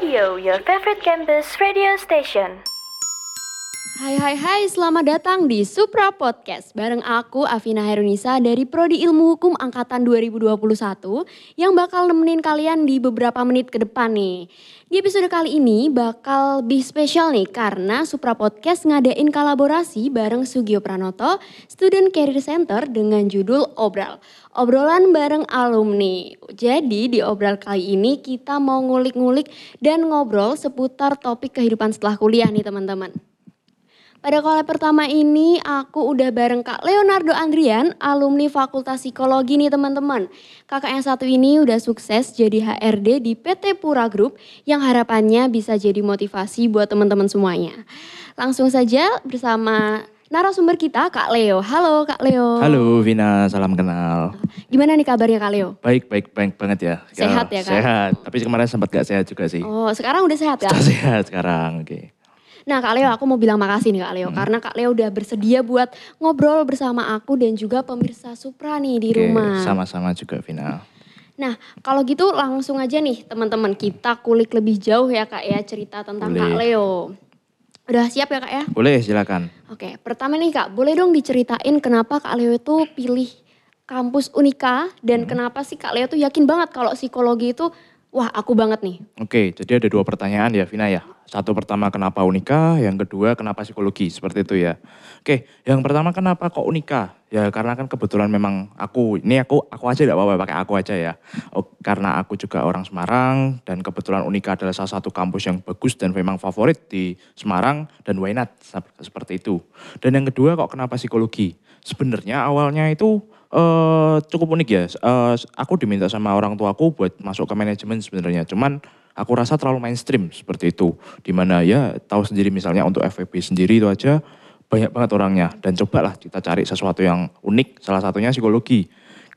Radio, your favorite campus radio station. Hai hai hai, selamat datang di Supra Podcast bareng aku Afina Herunisa dari Prodi Ilmu Hukum Angkatan 2021 yang bakal nemenin kalian di beberapa menit ke depan nih. Di episode kali ini bakal lebih spesial nih karena Supra Podcast ngadain kolaborasi bareng Sugio Pranoto, Student Career Center dengan judul Obral. Obrolan bareng alumni. Jadi di obral kali ini kita mau ngulik-ngulik dan ngobrol seputar topik kehidupan setelah kuliah nih teman-teman. Pada kolab pertama ini aku udah bareng Kak Leonardo Andrian, alumni Fakultas Psikologi nih teman-teman. Kakak yang satu ini udah sukses jadi HRD di PT Pura Group yang harapannya bisa jadi motivasi buat teman-teman semuanya. Langsung saja bersama narasumber kita Kak Leo. Halo Kak Leo. Halo Vina, salam kenal. Gimana nih kabarnya Kak Leo? Baik, baik, baik banget ya. Sehat ya, Kak? Sehat, tapi kemarin sempat gak sehat juga sih. Oh sekarang udah sehat ya? Sudah sehat sekarang, oke. Nah Kak Leo aku mau bilang makasih nih Kak Leo. Karena Kak Leo udah bersedia buat ngobrol bersama aku dan juga pemirsa Supra nih di Oke, rumah. Sama-sama juga Vina. Nah, kalau gitu langsung aja nih teman-teman kita kulik lebih jauh ya Kak ya cerita tentang Boleh. Kak Leo. Udah siap ya Kak ya? Boleh silakan. Oke, pertama nih Kak, boleh dong diceritain kenapa Kak Leo itu pilih kampus Unika dan Hmm. kenapa sih Kak Leo tuh yakin banget kalau psikologi itu wah aku banget nih. Oke, jadi ada dua pertanyaan ya Vina ya. Satu pertama kenapa Unika, yang kedua kenapa psikologi, seperti itu ya. Oke, yang pertama kenapa kok Unika? Ya karena kan kebetulan memang aku, ini aku aku aja tidak apa-apa pakai aku aja ya. Oh, karena aku juga orang Semarang dan kebetulan Unika adalah salah satu kampus yang bagus dan memang favorit di Semarang dan why not Sep- seperti itu. Dan yang kedua kok kenapa psikologi? Sebenarnya awalnya itu eh cukup unik ya. Eh, aku diminta sama orang tuaku buat masuk ke manajemen sebenarnya. Cuman aku rasa terlalu mainstream seperti itu. Di mana ya tahu sendiri misalnya untuk FVP sendiri itu aja banyak banget orangnya. Dan cobalah kita cari sesuatu yang unik. Salah satunya psikologi.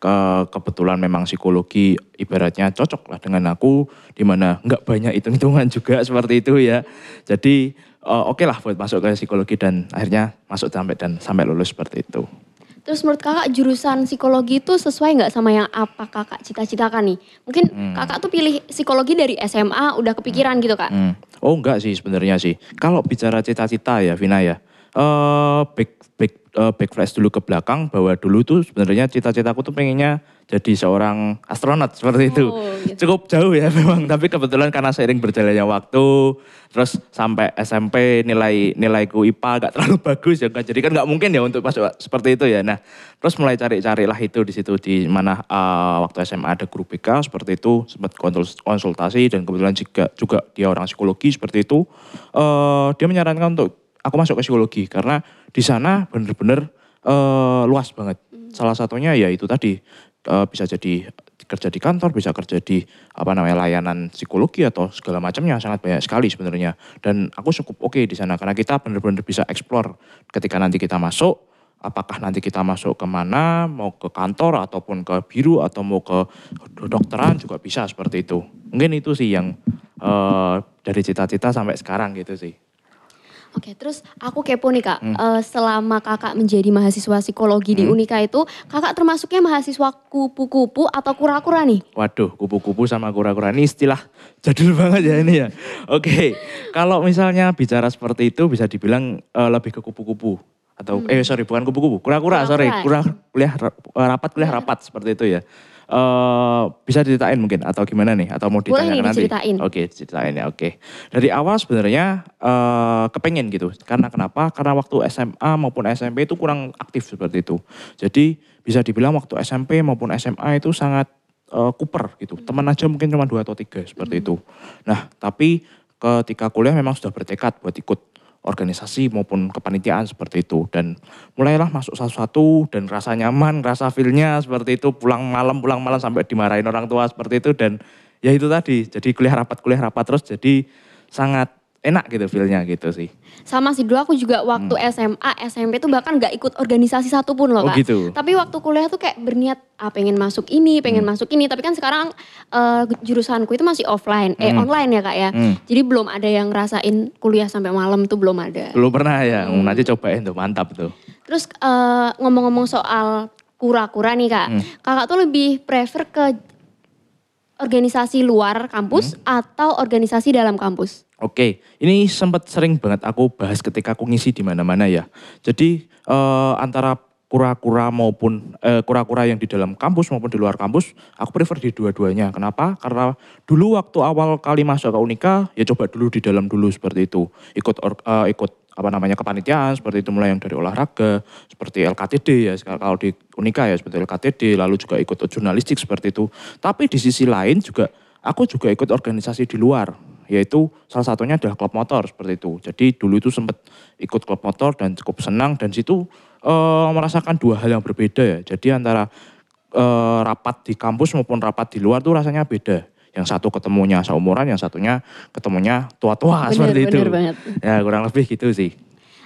Ke, kebetulan memang psikologi ibaratnya cocok lah dengan aku. Di mana nggak banyak hitung-hitungan juga seperti itu ya. Jadi eh, oke lah buat masuk ke psikologi dan akhirnya masuk sampai dan sampai lulus seperti itu. Terus menurut kakak jurusan psikologi itu sesuai nggak sama yang apa kakak cita-citakan nih? Mungkin kakak tuh pilih psikologi dari SMA udah kepikiran gitu kak? Hmm. Oh enggak sih sebenarnya sih. Kalau bicara cita-cita ya Vina ya. eh back, back, eh, back flash dulu ke belakang bahwa dulu tuh sebenarnya cita-citaku tuh pengennya jadi seorang astronot seperti itu. Oh, gitu. Cukup jauh ya memang, tapi kebetulan karena seiring berjalannya waktu, terus sampai SMP nilai nilaiku IPA gak terlalu bagus ya kan. Jadi kan nggak mungkin ya untuk masuk seperti itu ya. Nah, terus mulai cari-carilah itu di situ di mana eh, waktu SMA ada guru BK seperti itu, sempat konsul- konsultasi dan kebetulan juga juga dia orang psikologi seperti itu. eh dia menyarankan untuk aku masuk ke psikologi karena di sana bener-bener eh, luas banget. Salah satunya ya itu tadi eh, bisa jadi kerja di kantor, bisa kerja di apa namanya layanan psikologi atau segala macamnya sangat banyak sekali sebenarnya. Dan aku cukup oke di sana karena kita benar-benar bisa explore ketika nanti kita masuk apakah nanti kita masuk ke mana, mau ke kantor ataupun ke biru atau mau ke dokteran juga bisa seperti itu. Mungkin itu sih yang eh, dari cita-cita sampai sekarang gitu sih. Oke, terus aku kepo nih kak, Eh, selama kakak menjadi mahasiswa psikologi di Unika itu, kakak termasuknya mahasiswa kupu-kupu atau kura-kura nih? Waduh, kupu-kupu sama kura-kura. Ini istilah jadul banget ya ini ya. Oke, kalau misalnya bicara seperti itu bisa dibilang eh, lebih ke kupu-kupu atau eh sorry bukan kupu-kupu, kura-kura sorry, kura kuliah eh, rapat kuliah rapat seperti itu ya. Eh bisa diceritain mungkin atau gimana nih atau mau Boleh ditanyakan nih nanti? diceritain. Oke, ceritain ya. Oke. Dari awal sebenarnya eh kepengen gitu. Karena kenapa? Karena waktu SMA maupun SMP itu kurang aktif seperti itu. Jadi bisa dibilang waktu SMP maupun SMA itu sangat eh, kuper gitu. Teman aja mungkin cuma dua atau tiga seperti itu. Nah, tapi ketika kuliah memang sudah bertekad buat ikut organisasi maupun kepanitiaan seperti itu. Dan mulailah masuk satu-satu dan rasa nyaman, rasa feel-nya seperti itu. Pulang malam pulang malam sampai dimarahin orang tua seperti itu. Dan ya itu tadi jadi kuliah rapat kuliah rapat terus. Jadi sangat enak gitu feel-nya gitu sih. Sama sih dulu aku juga waktu SMA, SMP tuh bahkan gak ikut organisasi satupun loh Hmm. Oh, kak. gitu. Tapi waktu kuliah tuh kayak berniat, ah pengen masuk ini, pengen Hmm. masuk ini. Tapi kan sekarang eh, jurusanku itu masih offline, eh online ya kak ya. Hmm. Jadi belum ada yang ngerasain kuliah sampai malam tuh belum ada. Belum pernah ya, nanti cobain tuh mantap tuh. Terus eh, ngomong-ngomong soal kura-kura nih kak, Hmm. kakak tuh lebih prefer ke organisasi luar kampus atau organisasi dalam kampus? Oke, ini sempat sering banget aku bahas ketika aku ngisi di mana-mana ya. Jadi eh, antara kura-kura maupun eh, kura-kura yang di dalam kampus maupun di luar kampus, aku prefer di dua-duanya. Kenapa? Karena dulu waktu awal kali masuk ke Unika, ya coba dulu di dalam dulu seperti itu. Ikut or- eh, ikut apa namanya kepanitiaan seperti itu mulai yang dari olahraga seperti LKTD ya kalau di Unika ya seperti LKTD lalu juga ikut jurnalistik seperti itu tapi di sisi lain juga aku juga ikut organisasi di luar yaitu salah satunya adalah klub motor seperti itu. Jadi dulu itu sempat ikut klub motor dan cukup senang dan situ eh, merasakan dua hal yang berbeda ya. Jadi antara eh, rapat di kampus maupun rapat di luar tuh rasanya beda. Yang satu ketemunya seumuran, yang satunya ketemunya tua-tua Bener, seperti itu. bener banget. Ya kurang lebih gitu sih.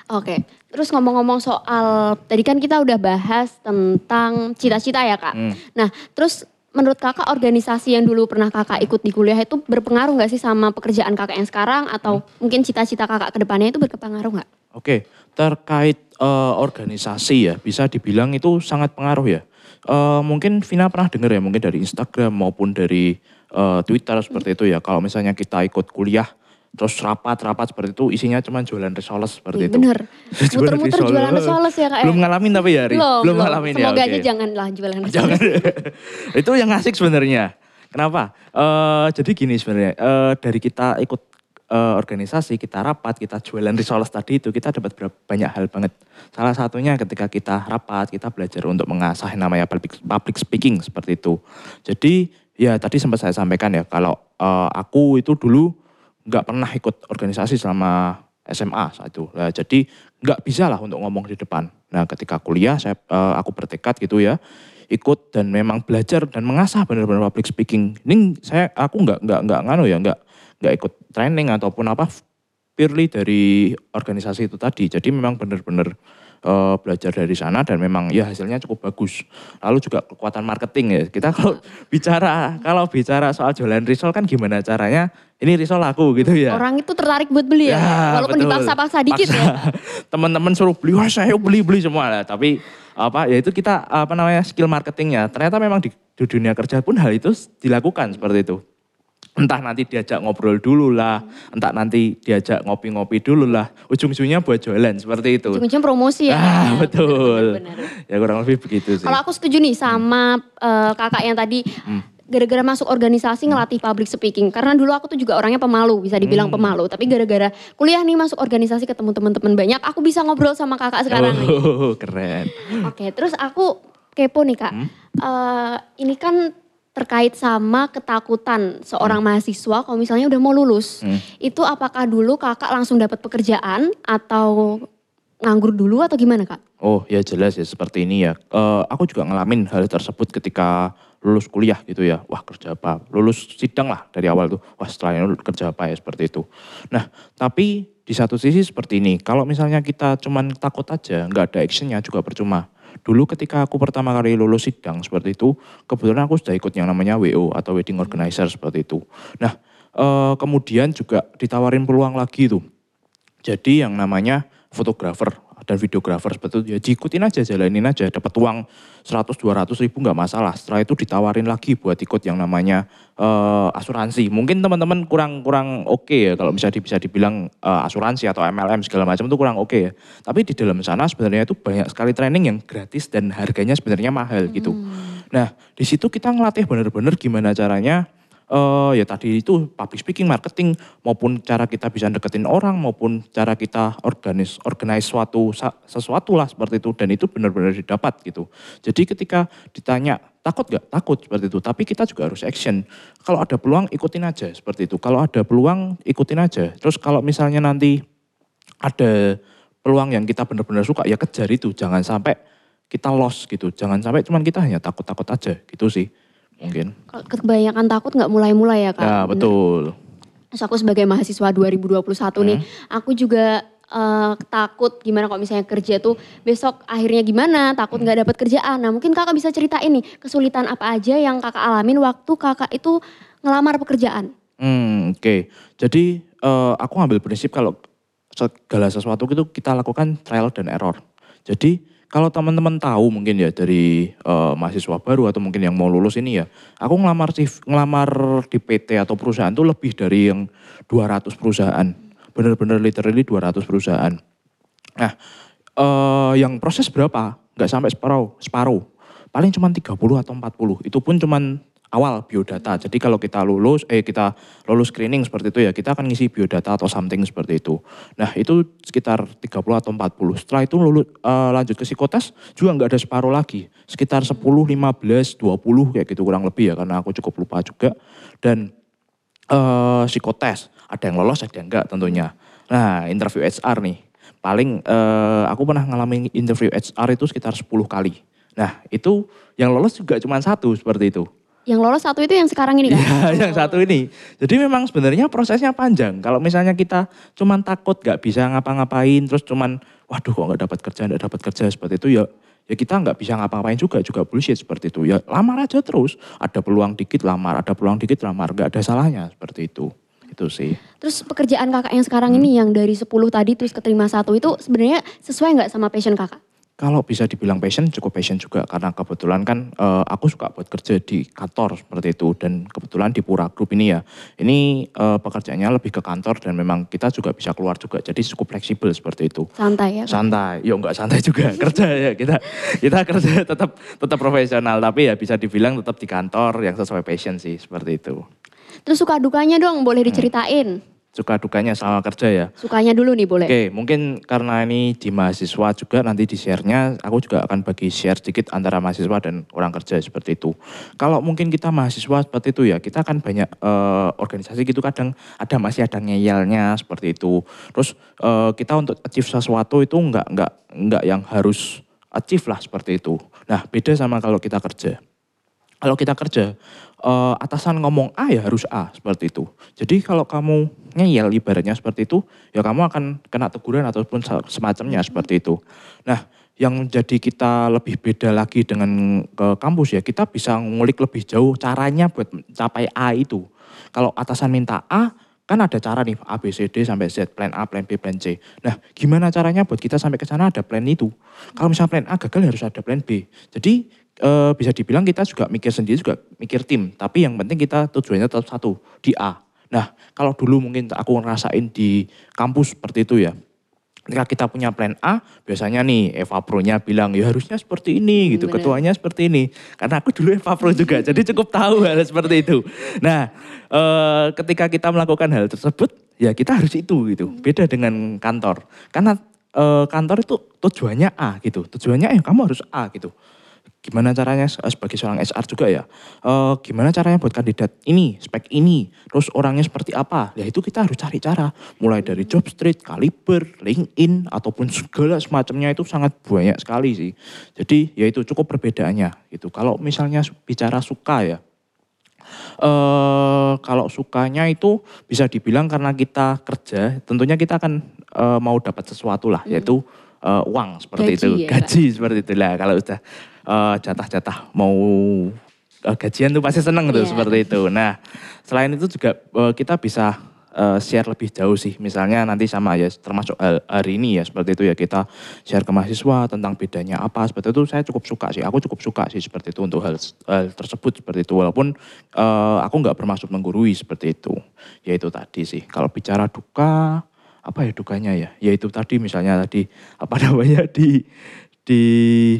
Oke, terus ngomong-ngomong soal tadi kan kita udah bahas tentang cita-cita ya kak. Hmm. Nah, terus menurut kakak organisasi yang dulu pernah kakak ikut di kuliah itu berpengaruh nggak sih sama pekerjaan kakak yang sekarang atau mungkin cita-cita kakak ke depannya itu berpengaruh nggak? Oke, terkait eh, organisasi ya, bisa dibilang itu sangat pengaruh ya. Eh, mungkin Vina pernah dengar ya, mungkin dari Instagram maupun dari eh, Twitter seperti itu ya. Kalau misalnya kita ikut kuliah, terus rapat-rapat seperti itu, isinya cuma jualan risoles seperti Iya, itu. bener. Jualan Muter-muter jualan risoles ya kak ya? Belum ngalamin tapi ya, Ri? Belum, belum. ngalamin ya. Semoga aja janganlah jualan risoles. Jangan. itu yang asik sebenarnya. Kenapa? Eh, jadi gini sebenarnya, eh, dari kita ikut eh, organisasi, kita rapat, kita jualan risoles tadi itu, kita dapat banyak hal banget. Salah satunya ketika kita rapat, kita belajar untuk mengasah namanya public, public speaking seperti itu. Jadi ya tadi sempat saya sampaikan ya, kalau eh, aku itu dulu nggak pernah ikut organisasi selama SMA saat itu. Nah, jadi nggak bisa lah untuk ngomong di depan. Nah ketika kuliah saya eh, aku bertekad gitu ya ikut dan memang belajar dan mengasah benar-benar public speaking. Ini saya aku nggak nggak nggak nganu ya nggak nggak ikut training ataupun apa purely dari organisasi itu tadi. Jadi memang benar-benar eh, belajar dari sana dan memang ya hasilnya cukup bagus. Lalu juga kekuatan marketing ya. Kita kalau bicara kalau bicara soal jualan risol kan gimana caranya? Ini risol aku gitu ya. Orang itu tertarik buat beli ya, Ya, walaupun dipaksa-paksa dikit Paksa. ya. Teman-teman suruh beli, wah saya beli-beli semua lah. Tapi apa ya itu kita apa namanya skill marketingnya. Ternyata memang di, di dunia kerja pun hal itu dilakukan seperti itu. Entah nanti diajak ngobrol dulu lah, entah nanti diajak ngopi-ngopi dulu lah. Ujung-ujungnya buat jualan seperti itu. Ujung-ujungnya promosi ya. Ah, betul. Benar-benar. Ya kurang lebih begitu sih. Kalau aku setuju nih sama eh, kakak yang tadi Hmm. gara-gara masuk organisasi ngelatih public speaking. Karena dulu aku tuh juga orangnya pemalu, bisa dibilang Hmm. pemalu. Tapi gara-gara kuliah nih masuk organisasi ketemu teman-teman banyak, aku bisa ngobrol sama kakak sekarang nih. Oh, keren. Oke, terus aku kepo nih kak. Hmm. Eh, ini kan terkait sama ketakutan seorang Hmm. mahasiswa kalau misalnya udah mau lulus. Itu apakah dulu kakak langsung dapat pekerjaan atau nganggur dulu atau gimana kak? Oh ya jelas ya seperti ini ya. Eh, aku juga ngalamin hal tersebut ketika lulus kuliah gitu ya. Wah kerja apa? Lulus sidang lah dari awal tuh. Wah setelah ini kerja apa ya seperti itu. Nah tapi di satu sisi seperti ini. Kalau misalnya kita cuman takut aja, nggak ada actionnya juga percuma. Dulu ketika aku pertama kali lulus sidang seperti itu, kebetulan aku sudah ikut yang namanya WO atau Wedding Organizer seperti itu. Nah eh, kemudian juga ditawarin peluang lagi tuh. Jadi yang namanya fotografer dan videografer seperti itu ya diikutin aja jalanin aja dapat uang 100 200 ribu nggak masalah. Setelah itu ditawarin lagi buat ikut yang namanya eh, asuransi. Mungkin teman-teman kurang kurang oke ya kalau bisa bisa dibilang eh, asuransi atau MLM segala macam itu kurang oke ya. Tapi di dalam sana sebenarnya itu banyak sekali training yang gratis dan harganya sebenarnya mahal gitu. Nah di situ kita ngelatih benar-benar gimana caranya eh ya tadi itu public speaking, marketing maupun cara kita bisa deketin orang maupun cara kita organis organize suatu sesuatu lah seperti itu dan itu benar-benar didapat gitu. Jadi ketika ditanya takut gak? Takut seperti itu. Tapi kita juga harus action. Kalau ada peluang ikutin aja seperti itu. Kalau ada peluang ikutin aja. Terus kalau misalnya nanti ada peluang yang kita benar-benar suka ya kejar itu. Jangan sampai kita lost gitu. Jangan sampai cuman kita hanya takut-takut aja gitu sih mungkin. Kalau kebanyakan takut nggak mulai-mulai ya kak? Ya betul. Terus aku sebagai mahasiswa 2021 nih, Hmm. aku juga eh, takut gimana kalau misalnya kerja tuh besok akhirnya gimana, takut Hmm. nggak dapat kerjaan. Nah mungkin kakak bisa ceritain nih kesulitan apa aja yang kakak alamin waktu kakak itu ngelamar pekerjaan. Hmm, oke. Jadi eh, aku ngambil prinsip kalau segala sesuatu itu kita lakukan trial dan error. Jadi kalau teman-teman tahu mungkin ya dari eh, mahasiswa baru atau mungkin yang mau lulus ini ya, aku ngelamar ngelamar di PT atau perusahaan tuh lebih dari yang 200 perusahaan. Bener-bener literally 200 perusahaan. Nah, eh, yang proses berapa? Nggak sampai separuh, separuh. Paling cuma 30 atau 40. Itu pun cuman awal biodata. Jadi kalau kita lulus, eh kita lulus screening seperti itu ya, kita akan ngisi biodata atau something seperti itu. Nah itu sekitar 30 atau 40. Setelah itu lulus, eh, lanjut ke psikotes juga nggak ada separuh lagi. Sekitar 10, 15, 20 kayak gitu kurang lebih ya, karena aku cukup lupa juga. Dan eh psikotes, ada yang lolos, ada yang enggak tentunya. Nah interview HR nih, paling eh, aku pernah ngalamin interview HR itu sekitar 10 kali. Nah itu yang lolos juga cuma satu seperti itu. Yang lolos satu itu yang sekarang ini kan? Iya, yang satu ini. Jadi memang sebenarnya prosesnya panjang. Kalau misalnya kita cuman takut nggak bisa ngapa-ngapain, terus cuman, waduh kok nggak dapat kerja, nggak dapat kerja seperti itu ya, ya kita nggak bisa ngapa-ngapain juga, juga bullshit seperti itu. Ya lamar aja terus. Ada peluang dikit lamar, ada peluang dikit lamar, nggak ada salahnya seperti itu. Itu sih. Terus pekerjaan kakak yang sekarang Hmm. ini yang dari 10 tadi terus keterima satu itu sebenarnya sesuai nggak sama passion kakak? Kalau bisa dibilang passion, cukup passion juga karena kebetulan kan eh, aku suka buat kerja di kantor seperti itu dan kebetulan di Pura Group ini ya, ini eh, pekerjaannya lebih ke kantor dan memang kita juga bisa keluar juga, jadi cukup fleksibel seperti itu. Santai ya? Santai, yo nggak santai juga kerja ya kita kita kerja tetap tetap profesional tapi ya bisa dibilang tetap di kantor yang sesuai passion sih seperti itu. Terus suka dukanya dong Hmm. boleh diceritain. Suka dukanya sama kerja ya. Sukanya dulu nih boleh. Oke, mungkin karena ini di mahasiswa juga nanti di share-nya aku juga akan bagi share sedikit antara mahasiswa dan orang kerja seperti itu. Kalau mungkin kita mahasiswa seperti itu ya, kita kan banyak eh, organisasi gitu kadang ada masih ada ngeyelnya seperti itu. Terus eh, kita untuk achieve sesuatu itu enggak enggak enggak yang harus achieve lah seperti itu. Nah, beda sama kalau kita kerja. Kalau kita kerja, eh, atasan ngomong A ya harus A seperti itu. Jadi kalau kamu ngeyel ibaratnya seperti itu, ya kamu akan kena teguran ataupun se- semacamnya seperti itu. Nah, yang jadi kita lebih beda lagi dengan ke kampus ya, kita bisa ngulik lebih jauh caranya buat mencapai A itu. Kalau atasan minta A, kan ada cara nih A, B, C, D sampai Z, plan A, plan B, plan C. Nah, gimana caranya buat kita sampai ke sana ada plan itu. Kalau misalnya plan A gagal harus ada plan B. Jadi eh, bisa dibilang kita juga mikir sendiri juga mikir tim, tapi yang penting kita tujuannya tetap satu di A. Nah, kalau dulu mungkin aku ngerasain di kampus seperti itu ya. Ketika kita punya plan A, biasanya nih Eva Pro-nya bilang ya harusnya seperti ini gitu, bener. ketuanya seperti ini. Karena aku dulu Eva Pro juga, jadi cukup tahu hal seperti itu. Nah, eh, ketika kita melakukan hal tersebut, ya kita harus itu gitu. Beda dengan kantor. Karena eh, kantor itu tujuannya A gitu. Tujuannya ya kamu harus A gitu. Gimana caranya se- sebagai seorang SR juga ya. eh, gimana caranya buat kandidat ini, spek ini, terus orangnya seperti apa. Ya itu kita harus cari cara. Mulai dari job street, kaliber, LinkedIn, ataupun segala semacamnya itu sangat banyak sekali sih. Jadi ya itu cukup perbedaannya gitu. Kalau misalnya bicara suka ya, eh kalau sukanya itu bisa dibilang karena kita kerja, tentunya kita akan eh, mau dapat sesuatu lah, yaitu eh, uang seperti Gaji itu, ya, gaji seperti itulah. Kalau udah eh, jatah-jatah mau eh, gajian tuh pasti seneng tuh Iya. seperti itu. Nah, selain itu juga eh, kita bisa eh, share lebih jauh sih. Misalnya nanti sama ya termasuk hari ini ya seperti itu ya kita share ke mahasiswa tentang bedanya apa seperti itu saya cukup suka sih. Aku cukup suka sih seperti itu untuk hal, hal tersebut seperti itu. Walaupun eh, aku nggak bermaksud menggurui seperti itu. Ya itu tadi sih. Kalau bicara duka apa ya dukanya ya? Ya itu tadi misalnya tadi apa namanya di di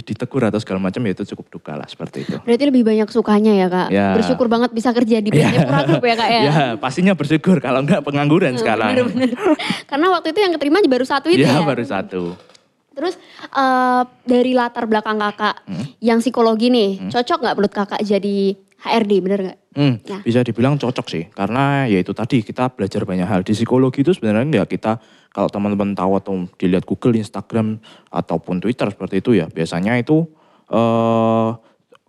ditegur atau segala macam ya itu cukup duka lah seperti itu. Berarti lebih banyak sukanya ya kak? Ya. Bersyukur banget bisa kerja di PT Pura Group ya kak ya? Ya pastinya bersyukur kalau enggak pengangguran sekarang. Bener-bener. Karena waktu itu yang keterima baru satu itu ya, ya? baru satu. Terus eh, dari latar belakang kakak Hmm. yang psikologi nih, cocok nggak menurut kakak jadi HRD, bener nggak? Hmm, Nah. bisa dibilang cocok sih karena ya itu tadi kita belajar banyak hal di psikologi itu sebenarnya ya kita kalau teman-teman tahu atau dilihat Google, Instagram ataupun Twitter seperti itu ya biasanya itu eh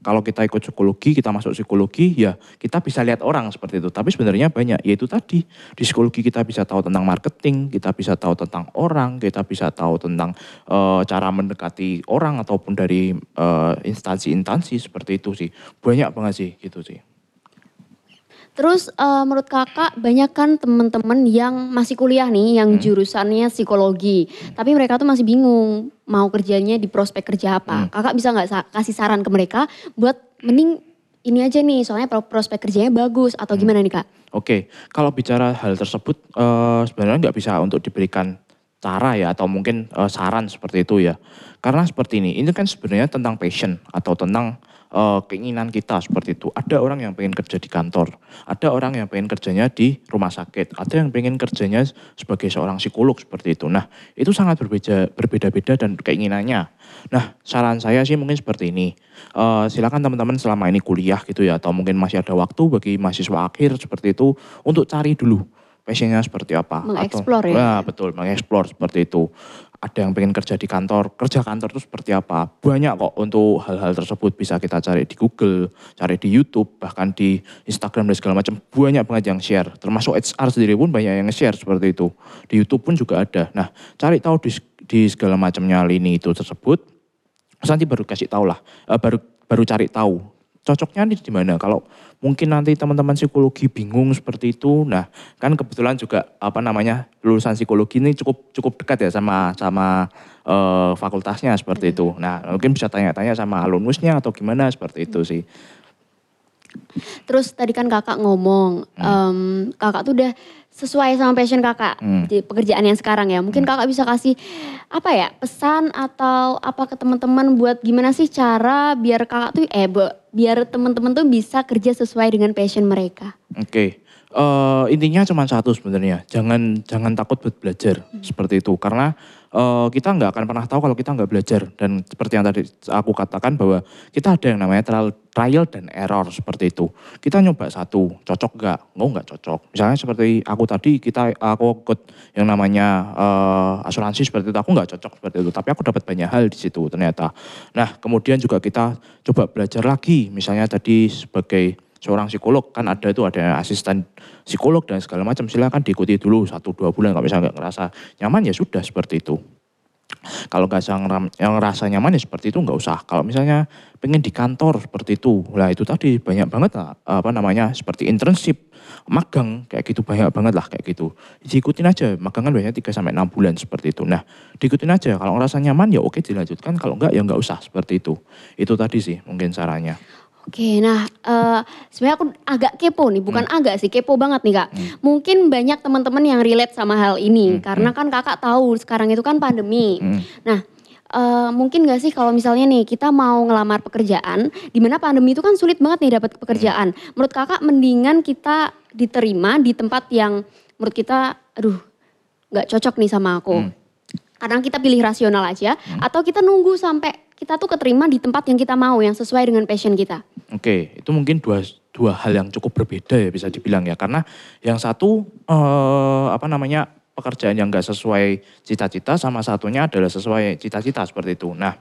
kalau kita ikut psikologi, kita masuk psikologi ya kita bisa lihat orang seperti itu. Tapi sebenarnya banyak yaitu tadi di psikologi kita bisa tahu tentang marketing, kita bisa tahu tentang orang, kita bisa tahu tentang eh, cara mendekati orang ataupun dari eh, instansi-instansi seperti itu sih. Banyak banget sih gitu sih. Terus eh, menurut kakak banyak kan teman-teman yang masih kuliah nih yang jurusannya psikologi. Tapi mereka tuh masih bingung mau kerjanya di prospek kerja apa. Kakak bisa nggak sa- kasih saran ke mereka buat mending ini aja nih soalnya pro- prospek kerjanya bagus atau gimana nih kak? Oke, kalau bicara hal tersebut eh, sebenarnya nggak bisa untuk diberikan cara ya atau mungkin eh, saran seperti itu ya. Karena seperti ini, ini kan sebenarnya tentang passion atau tentang eh, keinginan kita seperti itu. Ada orang yang pengen kerja di kantor, ada orang yang pengen kerjanya di rumah sakit, ada yang pengen kerjanya sebagai seorang psikolog seperti itu. Nah, itu sangat berbeda berbeda-beda dan keinginannya. Nah, saran saya sih mungkin seperti ini. Eh, silakan teman-teman selama ini kuliah gitu ya atau mungkin masih ada waktu bagi mahasiswa akhir seperti itu untuk cari dulu passionnya seperti apa. Mengeksplor Atau- ya? Nah, betul, mengeksplor seperti itu. Ada yang pengen kerja di kantor, kerja kantor itu seperti apa. Banyak kok untuk hal-hal tersebut bisa kita cari di Google, cari di YouTube, bahkan di Instagram dan segala macam. Banyak banget yang share. Termasuk HR sendiri pun banyak yang share seperti itu. Di YouTube pun juga ada. Nah, cari tahu di, di segala macamnya lini itu tersebut. Nanti baru kasih tahu lah, Eh, baru baru cari tahu cocoknya nih di mana. Kalau mungkin nanti teman-teman psikologi bingung seperti itu, nah kan kebetulan juga apa namanya lulusan psikologi ini cukup cukup dekat ya sama sama eh, fakultasnya seperti itu. Nah mungkin bisa tanya-tanya sama alumnusnya atau gimana seperti itu sih. Terus tadi kan kakak ngomong, em, kakak tuh udah sesuai sama passion kakak Hmm. di pekerjaan yang sekarang ya. Mungkin kakak bisa kasih apa ya pesan atau apa ke teman-teman buat gimana sih cara biar kakak tuh eh biar teman-teman tuh bisa kerja sesuai dengan passion mereka. Oke, eh, intinya cuma satu sebenarnya, jangan jangan takut buat belajar seperti itu karena eh, kita nggak akan pernah tahu kalau kita nggak belajar dan seperti yang tadi aku katakan bahwa kita ada yang namanya trial, trial dan error seperti itu. Kita nyoba satu, cocok nggak? Oh nggak cocok. Misalnya seperti aku tadi kita aku ikut yang namanya eh, asuransi seperti itu, aku nggak cocok seperti itu, tapi aku dapat banyak hal di situ ternyata. Nah kemudian juga kita coba belajar lagi, misalnya tadi sebagai seorang psikolog kan ada itu ada asisten psikolog dan segala macam. Silakan diikuti dulu satu dua bulan kalau misalnya nggak ngerasa nyaman ya sudah seperti itu. Kalau nggak yang, rasa nyaman ya seperti itu nggak usah. Kalau misalnya pengen di kantor seperti itu. Lah itu tadi banyak banget lah apa namanya seperti internship magang kayak gitu banyak banget lah kayak gitu. Diikutin aja magang kan biasanya 3 sampai enam bulan seperti itu. Nah diikutin aja. Kalau ngerasa nyaman ya oke dilanjutkan. Kalau enggak ya nggak usah seperti itu. Itu tadi sih mungkin sarannya Oke, nah eh, sebenarnya aku agak kepo nih, bukan Hmm. agak sih, kepo banget nih kak. Mungkin banyak teman-teman yang relate sama hal ini, karena kan kakak tahu sekarang itu kan pandemi. Hmm. Nah, eh, mungkin gak sih kalau misalnya nih kita mau ngelamar pekerjaan, di mana pandemi itu kan sulit banget nih dapat pekerjaan. Menurut kakak mendingan kita diterima di tempat yang menurut kita, aduh, nggak cocok nih sama aku. Hmm. Kadang kita pilih rasional aja, atau kita nunggu sampai kita tuh keterima di tempat yang kita mau, yang sesuai dengan passion kita. Oke, itu mungkin dua dua hal yang cukup berbeda ya bisa dibilang ya. Karena yang satu eh, apa namanya pekerjaan yang enggak sesuai cita-cita sama satunya adalah sesuai cita-cita seperti itu. Nah,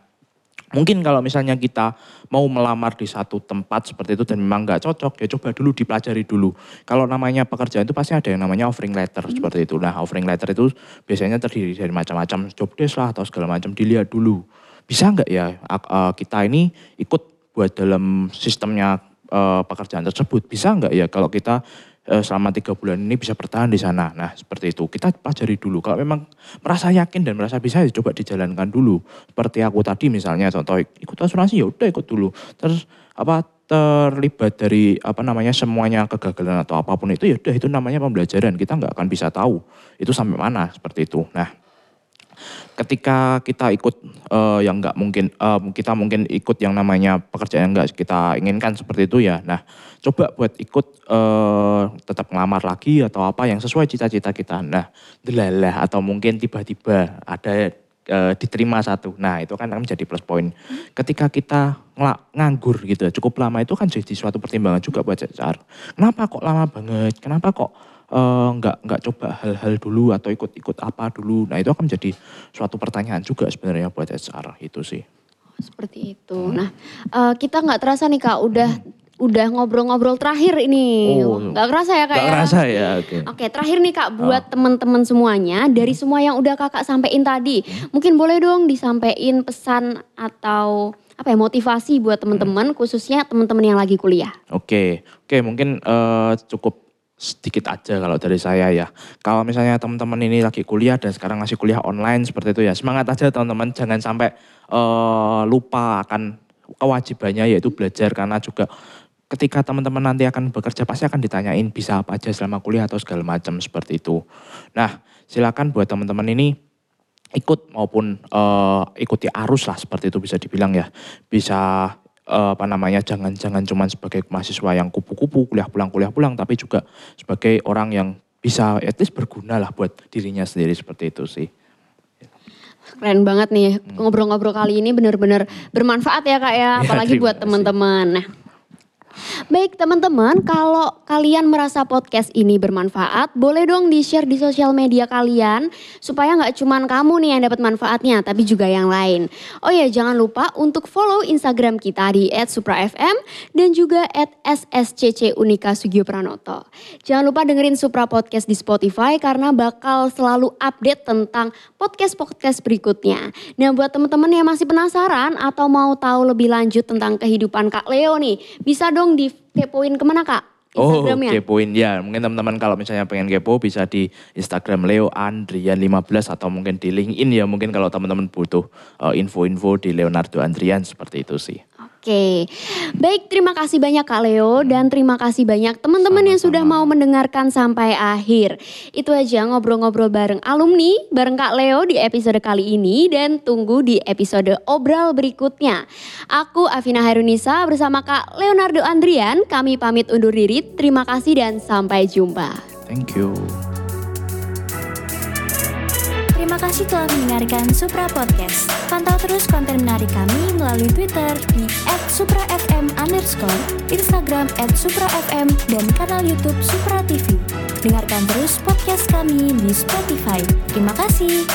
mungkin kalau misalnya kita mau melamar di satu tempat seperti itu dan memang nggak cocok ya coba dulu dipelajari dulu. Kalau namanya pekerjaan itu pasti ada yang namanya offering letter seperti itu. Nah, offering letter itu biasanya terdiri dari macam-macam job desk lah atau segala macam dilihat dulu. Bisa nggak ya eh, kita ini ikut buat dalam sistemnya eh, pekerjaan tersebut? Bisa nggak ya kalau kita eh, selama tiga bulan ini bisa bertahan di sana? Nah seperti itu. Kita pelajari dulu. Kalau memang merasa yakin dan merasa bisa ya coba dijalankan dulu. Seperti aku tadi misalnya contoh ikut asuransi ya udah ikut dulu. Terus apa terlibat dari apa namanya semuanya kegagalan atau apa pun itu ya udah itu namanya pembelajaran. Kita nggak akan bisa tahu itu sampai mana seperti itu. Nah ketika kita ikut eh, yang nggak mungkin eh, kita mungkin ikut yang namanya pekerjaan yang nggak kita inginkan seperti itu ya. Nah coba buat ikut eh, tetap ngelamar lagi atau apa yang sesuai cita-cita kita. Nah delalah atau mungkin tiba-tiba ada eh, diterima satu. Nah itu kan menjadi plus point. Ketika kita nganggur gitu cukup lama itu kan jadi suatu pertimbangan juga buat HR kenapa kok lama banget? Kenapa kok eh, nggak nggak coba hal-hal dulu atau ikut-ikut apa dulu. Nah itu akan menjadi suatu pertanyaan juga sebenarnya buat HR itu sih. Seperti itu. Nah, eh, kita nggak terasa nih kak, udah udah ngobrol-ngobrol terakhir ini. Oh. Nggak kerasa ya kak Nggak ya? ngerasa ya, oke. Oke, terakhir nih kak, buat teman-teman semuanya dari semua yang udah kakak sampein tadi, mungkin boleh dong disampaikan pesan atau apa ya motivasi buat teman-teman khususnya teman-teman yang lagi kuliah? Oke, oke mungkin eh, cukup sedikit aja kalau dari saya ya. Kalau misalnya teman-teman ini lagi kuliah dan sekarang masih kuliah online seperti itu ya, semangat aja teman-teman, jangan sampai eh, lupa akan kewajibannya yaitu belajar karena juga ketika teman-teman nanti akan bekerja pasti akan ditanyain bisa apa aja selama kuliah atau segala macam seperti itu. Nah, silakan buat teman-teman ini ikut maupun eh, ikuti arus lah seperti itu bisa dibilang ya. Bisa eh, apa namanya jangan-jangan cuman sebagai mahasiswa yang kupu-kupu kuliah pulang kuliah pulang tapi juga sebagai orang yang bisa at least berguna lah buat dirinya sendiri seperti itu sih. Keren banget nih Hmm. ngobrol-ngobrol kali ini benar-benar bermanfaat ya kak ya, apalagi terima buat teman-teman. Nah, Baik teman-teman, kalau kalian merasa podcast ini bermanfaat, boleh dong di-share di sosial media kalian supaya nggak cuman kamu nih yang dapat manfaatnya, tapi juga yang lain. Oh ya, jangan lupa untuk follow Instagram kita di @suprafm dan juga @ssccunika Sugio-Pranoto. Jangan lupa dengerin Supra Podcast di Spotify karena bakal selalu update tentang podcast-podcast berikutnya. Nah, buat teman-teman yang masih penasaran atau mau tahu lebih lanjut tentang kehidupan Kak Leo nih, bisa dong dikepoin ke mana Kak? Oh, Instagramnya. kepoin ya. Mungkin teman-teman kalau misalnya pengen kepo bisa di Instagram Leo Andrian 15 atau mungkin di LinkedIn ya. Mungkin kalau teman-teman butuh uh, info-info di Leonardo Andrian seperti itu sih. Oke, baik terima kasih banyak Kak Leo dan terima kasih banyak teman-teman yang sudah mau mendengarkan sampai akhir. Itu aja ngobrol-ngobrol bareng alumni, bareng Kak Leo di episode kali ini dan tunggu di episode obral berikutnya. Aku Afina Herunisa bersama Kak Leonardo Andrian, kami pamit undur diri. Terima kasih dan sampai jumpa. Thank you. Terima kasih telah mendengarkan Supra Podcast. Pantau terus konten menarik kami melalui Twitter di @suprafm underscore, Instagram @suprafm, dan kanal YouTube Supra TV. Dengarkan terus podcast kami di Spotify. Terima kasih.